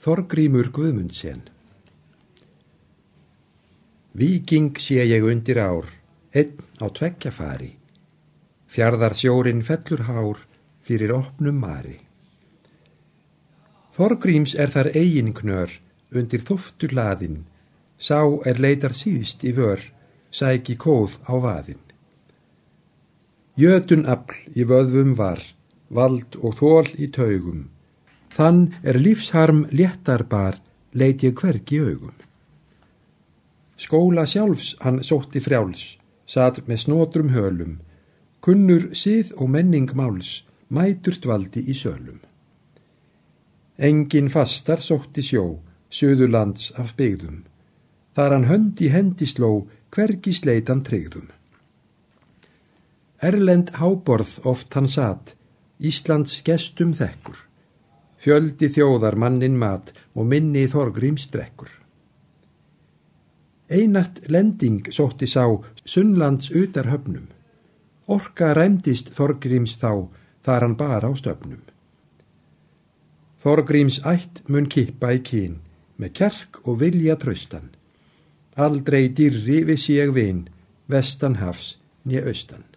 Þorgrímur Guðmundsen Víking sé ég undir ár, einn á tveggjafari, fjarðar sjórin fellur hár fyrir opnum mari. Þorgríms er þar eigin knör undir þóftur laðin, sá er leitar síðst í vör, sæki kóð á vaðin. Jötun afl í vöðvum var, vald og þól í taugum, þann er lífsharm léttarbar, leit ég hvergi augum. Skóla sjálfs hann sótti frjáls, satt með snotrum hölum, kunnur sið og menning máls, mætur dvaldi í sölum. Engin fastar sótti sjó, söðurlands af byggðum. Þar hann hönd í hendi sló, hvergi sleitan tryggðum. Erlend háborð oft hann satt, Íslands gestum þekkur. Fjöldi þjóðar mannin mat og minni þorgrím strekkur. Einat lending sótti sá Sunnlands utar höfnum. Orka ræmdist þorgríms þá þar hann bar á stöfnum. Þorgríms ætt mun kippa í kín, með kjark og vilja tröstan. Aldrei dyrri vissi ég vin, vestan hafs nýja austan.